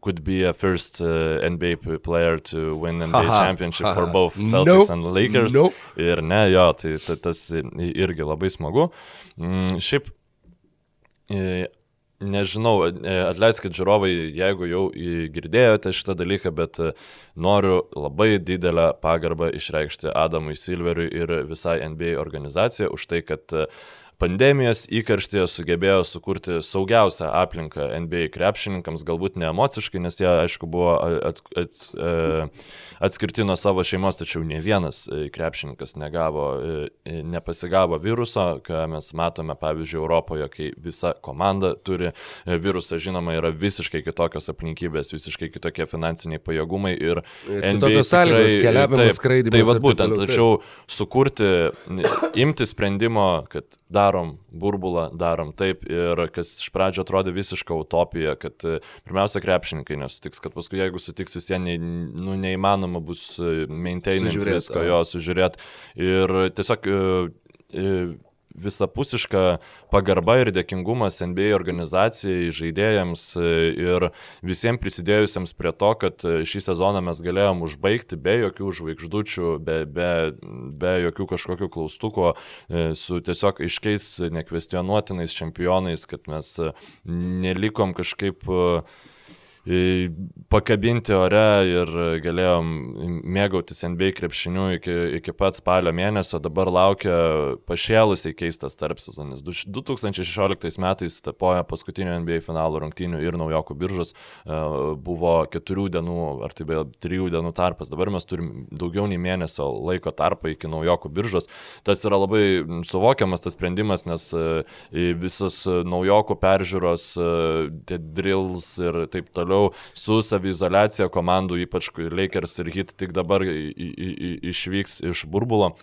S2: could be a first uh, NBA player to win NBA aha, championship aha. for both Celtics nope. and Lakers. Nope. Ir ne, jo, tai, tai tas irgi labai smagu. Mm, šiaip, nežinau, e, atleiskit žiūrovai, jeigu jau girdėjote šitą dalyką, bet e, noriu labai didelę pagarbą išreikšti Adamui Silveriui ir visai NBA organizacijai už tai, kad uh, pandemijos įkarštėje sugebėjo sukurti saugiausią aplinką NBA krepšininkams, galbūt ne emociškai, nes jie, aišku, buvo at, at, e, atskirti nuo savo šeimos, tačiau ne vienas e, krepšininkas negavo, e, nepasigavo viruso, ką mes matome, pavyzdžiui, Europoje, kai visa komanda turi virusą, žinoma, yra visiškai kitokios aplinkybės, visiškai kitokie finansiniai pajėgumai ir,
S1: ir NBA sąlygos keliavimas, skraidimas.
S2: Tai vad būtent, tačiau sukurti, imti sprendimo, kad darom burbulą, darom. Taip ir kas iš pradžio atrodė visiška utopija, kad e, pirmiausia krepšininkai nesutiks, kad paskui jeigu sutiks vis vien, nu, neįmanoma bus e, maintaininti visko, jo sužiūrėti ir tiesiog e, visapusiška pagarba ir dėkingumas NBA organizacijai, žaidėjams ir visiems prisidėjusiems prie to, kad šį sezoną mes galėjom užbaigti be jokių žvaigždučių, be, be, be jokių kažkokių klaustukų, su tiesiog aiškiais, nekvestionuotinais čempionais, kad mes nelikom kažkaip uh, pakabinti ore ir galėjom mėgautis NBA krepšiniu iki, iki pat spalio mėnesio, dabar laukia pašėlusiai keistas tarpsezonis. 2016 metais tapoja paskutinio NBA finalo rungtynių ir naujokų biržos, e, buvo keturių dienų ar tai beje trijų dienų tarpas, dabar mes turim daugiau nei mėnesio laiko tarpą iki naujokų biržos. Tas yra labai suvokiamas tas sprendimas, nes e, visos naujokų peržiūros, tie drills ir taip toliau toliau su savizolacija komandų, ypač Lakers ir Hit tik dabar išvyks iš burbulo.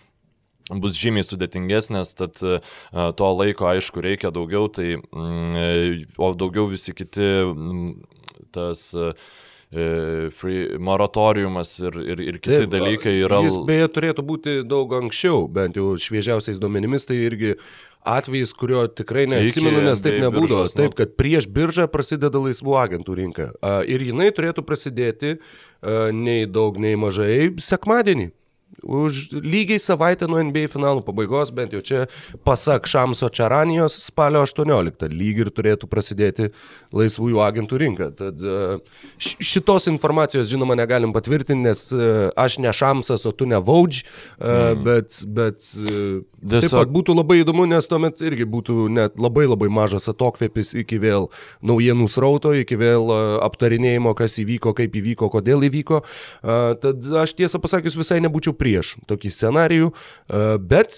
S2: Bus žymiai sudėtingesnės, tad to laiko aišku reikia daugiau, tai, mm, o daugiau visi kiti mm, tas free moratoriumas ir, ir, ir kiti Taip, dalykai yra.
S1: Jis beje turėtų būti daug anksčiau, bent jau šviežiausiais duomenimis, tai irgi atvejis, kurio tikrai neatsimenu, nes taip nebūdavo. Nu. Taip, kad prieš biržą prasideda laisvų agentų rinka. Ir jinai turėtų prasidėti nei daug, nei mažai sekmadienį. Už lygiai savaitę nuo NBA finalų pabaigos, bent jau čia pasak Šamso Čaranijos, spalio 18 lyg ir turėtų prasidėti laisvųjų agentų rinka. Tad e, šitos informacijos, žinoma, negalim patvirtinti, nes e, aš ne Šamsas, o tu ne Vaudž, e, mm. bet, bet Tiesiog... taip pat būtų labai įdomu, nes tuomet irgi būtų net labai labai mažas atokvėpis iki vėl naujienų srauto, iki vėl aptarinėjimo, kas įvyko, kaip įvyko, kodėl įvyko. Tad aš tiesą pasakius visai nebūčiau prieš tokį scenarijų, e, bet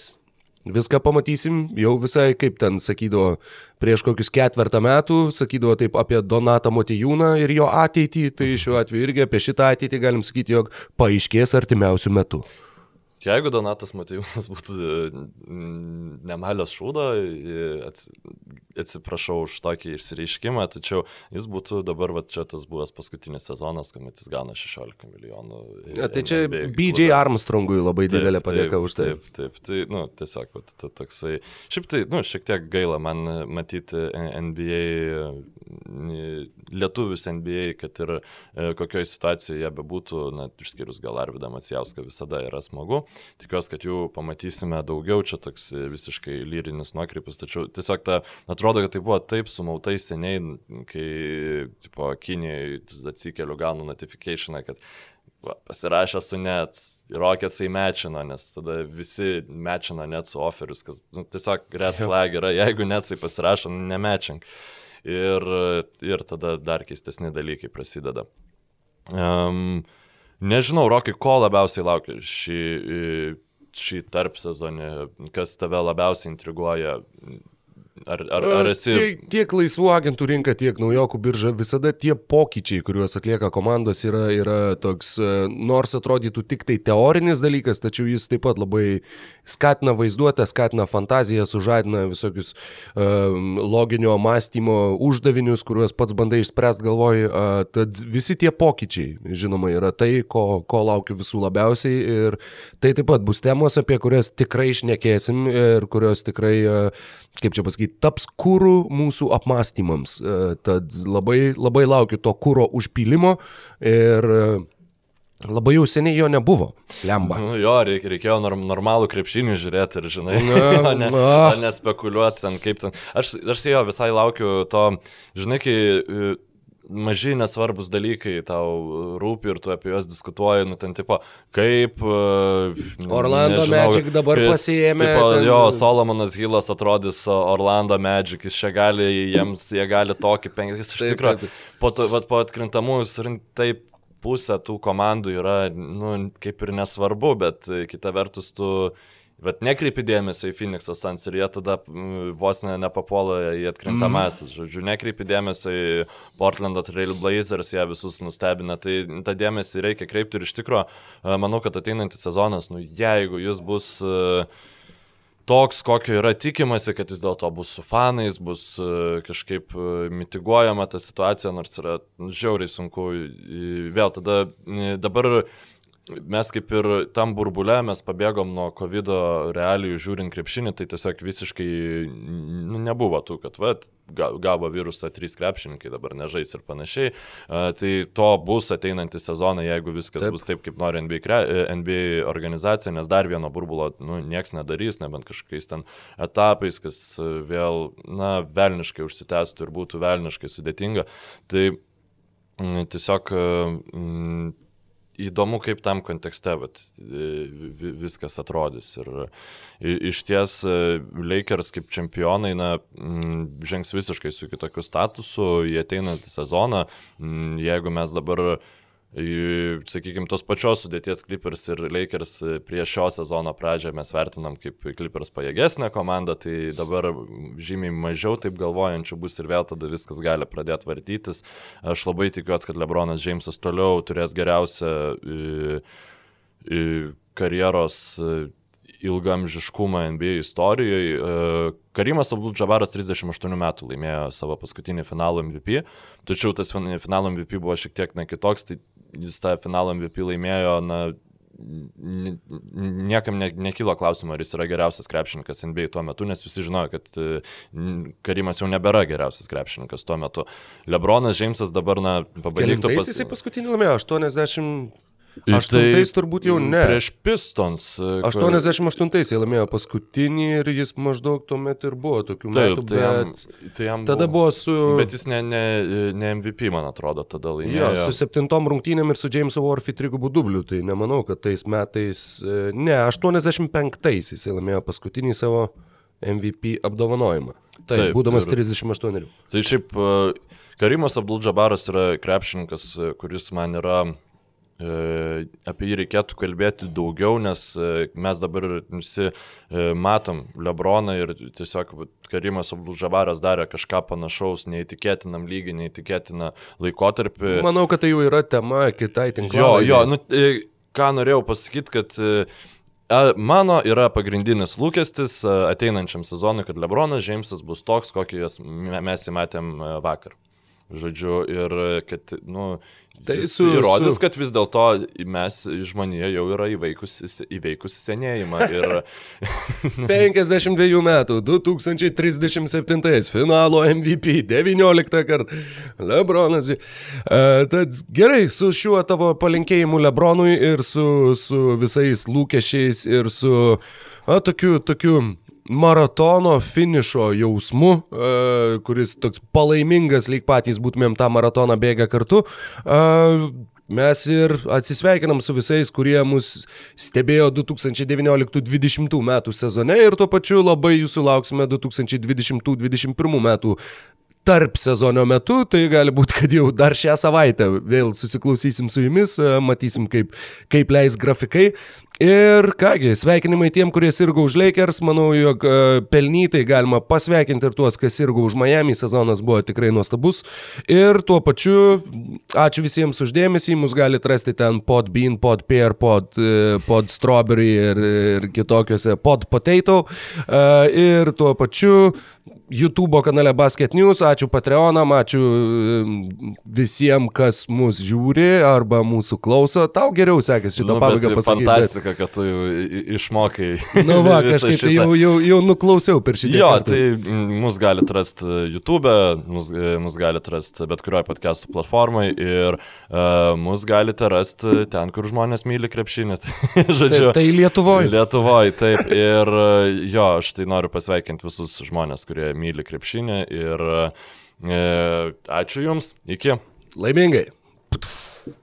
S1: viską pamatysim, jau visai kaip ten sakydavo prieš kokius ketvertą metų, sakydavo taip apie Donatą Motijūną ir jo ateitį, tai šiuo atveju irgi apie šitą ateitį galim sakyti, jog paaiškės artimiausių metų.
S2: Jeigu Donatas Matijūnas būtų nemalės šūdo, atsiprašau už tokį išsireiškimą, tačiau jis būtų dabar, va, čia tas buvęs paskutinis sezonas, kuomet jis gauna 16 milijonų.
S1: Ja, tai čia BJ Armstrongui labai taip, didelė padėka už tai.
S2: Taip, taip, tai, nu, tiesiog, va, toksai, šiaip tai, nu, šiek tiek gaila man matyti NBA, lietuvius NBA, kad ir e, kokioje situacijoje jie bebūtų, na, išskyrus gal Arvidą Macijauską, visada yra smagu. Tikiuosi, kad jų pamatysime daugiau, čia toks visiškai lyrinis nuokrypis, tačiau tiesiog ta, atrodo, kad tai buvo taip sumautai seniai, kai, tipo, Kinijai atsikeliu, gaunu notifikationą, kad va, pasirašė su net, Rockets įmečino, nes tada visi mečino net su offerius, kas nu, tiesiog red flag yra, jeigu net jisai pasirašo, nu, nemečink. Ir, ir tada dar keistesni dalykai prasideda. Um, Nežinau, Rokai, ko labiausiai laukia šį, šį tarp sezonį, kas tave labiausiai intriguoja Ar, ar, ar esi...
S1: Tiek, tiek laisvų agentų rinka, tiek naujokų birža, visada tie pokyčiai, kuriuos atlieka komandos, yra, yra toks, nors atrodytų tik tai teorinis dalykas, tačiau jis taip pat labai skatina vaizduotę, skatina fantaziją, sužadina visokius um, loginio mąstymo uždavinius, kuriuos pats bandai išspręsti galvoj. Uh, tad visi tie pokyčiai, žinoma, yra tai, ko, ko laukiu visų labiausiai ir tai taip pat bus temos, apie kurias tikrai išnekėsim ir kurios tikrai, uh, kaip čia pasakyti, taps kūrų mūsų apmąstymams. E, tad labai, labai laukiu to kūro užpylimo ir e, Labai jau seniai jo nebuvo. Lemba.
S2: Nu, jo, reikėjo normalų krepšinį žiūrėti ir, žinai, na, ne, na. nespekuliuoti ten kaip ten. Aš, aš jo visai laukiu to, žinai, kai maži nesvarbus dalykai tau rūpi ir tu apie juos diskutuoji, nu ten tipo, kaip... Uh,
S1: Orlando nežinau, Magic dabar jis, pasijėmė.
S2: Tipo, ten... Jo, Solomonas Hilas atrodys Orlando Magic, jis čia gali, jiems jie gali tokį penkis, iš tikrųjų, po, po atkrintamųjų surinkti taip pusę tų komandų yra, nu, kaip ir nesvarbu, bet kita vertus tu... Uh, Bet nekreipi dėmesio į Phoenix'o Suns ir jie tada vos ne, nepapuola į atkrintamasis. Mm. Žodžiu, nekreipi dėmesio į Portlando Trail Blazers, jie visus nustebina. Tai tą dėmesį reikia kreipti ir iš tikrųjų, manau, kad ateinantis sezonas, nu jeigu jis bus uh, toks, kokio yra tikimasi, kad vis dėlto bus su fanais, bus kažkaip mitiguojama ta situacija, nors yra žiauriai sunku. Vėl tada dabar mes kaip ir tam burbule, mes pabėgom nuo COVID realijų žiūrint krepšinį, tai tiesiog visiškai nu, nebuvo tų, kad va, gavo virusą trys krepšininkai, dabar nežais ir panašiai. Uh, tai to bus ateinantį sezoną, jeigu viskas taip. bus taip, kaip nori NBA, NBA organizacija, nes dar vieno burbulo nu, nieks nedarys, nebent kažkokiais ten etapais, kas vėl, na, velniškai užsitęstų ir būtų velniškai sudėtinga. Tai tiesiog įdomu, kaip tam kontekste vat, viskas atrodys. Ir iš ties Lakers kaip čempionai na, žengs visiškai su kitokiu statusu į ateinantį sezoną. Jeigu mes dabar sakykime, tos pačios sudėties Clippers ir Lakers prieš šio sezono pradžią mes vertinam kaip Clippers pajėgesnė komanda, tai dabar žymiai mažiau taip galvojančių bus ir vėl tada viskas gali pradėti vartytis. Aš labai tikiuosi, kad Lebronas Džeimsas toliau turės geriausią karjeros ilgamžiškumą NBA istorijoje. Karimas Abdul Džabaras 38 metų laimėjo savo paskutinį finalo MVP, tačiau tas finalo MVP buvo šiek tiek nekitoks, tai jis tą finalą MVP laimėjo, na, niekam ne, nekilo klausimo, ar jis yra geriausias krepšininkas NBA tuo metu, nes visi žinojo, kad e, Karimas jau nebėra geriausias krepšininkas tuo metu. Lebronas Džeimsas dabar, na,
S1: pabandytų pas... Jisai paskutinį laimėjo 80 Aštuntais tai turbūt jau ne.
S2: Prieš Pistons.
S1: E, kur... 88-ais jie laimėjo paskutinį ir jis maždaug tuomet ir buvo tokių Taip, metų. Tai jam, tai jam tada buvo, buvo su...
S2: Bet jis ne, ne, ne MVP, man atrodo, tada laimėjo.
S1: Jo, su septintom rungtynėm ir su Jamesu Warfi trigubų dubliu, tai nemanau, kad tais metais... E, ne, 85-ais jis laimėjo paskutinį savo MVP apdovanojimą. Taip, Taip būdamas ir... 38.
S2: Tai šiaip e, Karimas Abdul Džabaras yra krepšininkas, kuris man yra E, apie jį reikėtų kalbėti daugiau, nes e, mes dabar visi e, matom Lebroną ir tiesiog Karimas Abdulžavaras darė kažką panašaus, neįtikėtinam lygį, neįtikėtiną laikotarpį.
S1: Manau, kad tai jau yra tema kitai tinklai.
S2: Jo, jo, nu, ką norėjau pasakyti, kad mano yra pagrindinis lūkestis ateinančiam sezonui, kad Lebronas Džeimsas bus toks, kokį mes įmatėm vakar. Žodžiu, ir kad, nu, Tai su, įrodys, su... kad vis dėlto mes žmonėje jau yra įveikusi, įveikusi senėjimą. Ir...
S1: 52 metų, 2037 finalo MVP, 19 kartą. Lebronas. Uh, tad gerai, su šiuo tavo palinkėjimu Lebronui ir su, su visais lūkesčiais ir su a, tokiu, tokiu maratono finišo jausmu, uh, kuris toks palaimingas, lyg patys būtumėm tą maratoną bėgę kartu. Uh, Mes ir atsisveikinam su visais, kurie mus stebėjo 2019-2020 metų sezone ir tuo pačiu labai jūsų lauksime 2020-2021 metų tarp sezono metu, tai gali būti, kad jau dar šią savaitę vėl susiklausysim su jumis, e, matysim, kaip, kaip leis grafikai. Ir kągi, sveikinimai tiem, kurie sirgo už Lakers, manau, jog e, pelnytai galima pasveikinti ir tuos, kas sirgo už Miami, sezonas buvo tikrai nuostabus. Ir tuo pačiu, ačiū visiems uždėmesį, mus galite rasti ten pod bean, pod pear, pod, e, pod strawberry ir, ir kitokiuose pod potato. Ir tuo pačiu YouTube kanale Basket News, ačiū Patreonam, ačiū visiems, kas mus žiūri arba mūsų klauso. Tau geriau sekėsi šitą nu, pabaigą pasakyti.
S2: Fantastika, bet... kad tu išmokai.
S1: Na nu va, kažkaip tai jau, jau, jau nuklausiau per šitą.
S2: Jo, kartą. tai mus galite rasti YouTube, mus, mus galite rasti bet kurioje podcastų platformai ir uh, mus galite rasti ten, kur žmonės myli krepšinį.
S1: Žodžiu, tai, tai Lietuvoje.
S2: Lietuvoje, taip. Ir jo, aš tai noriu pasveikinti visus žmonės, kurie myli krepšinį ir e, ačiū Jums, iki.
S1: Laimingai. Putuf.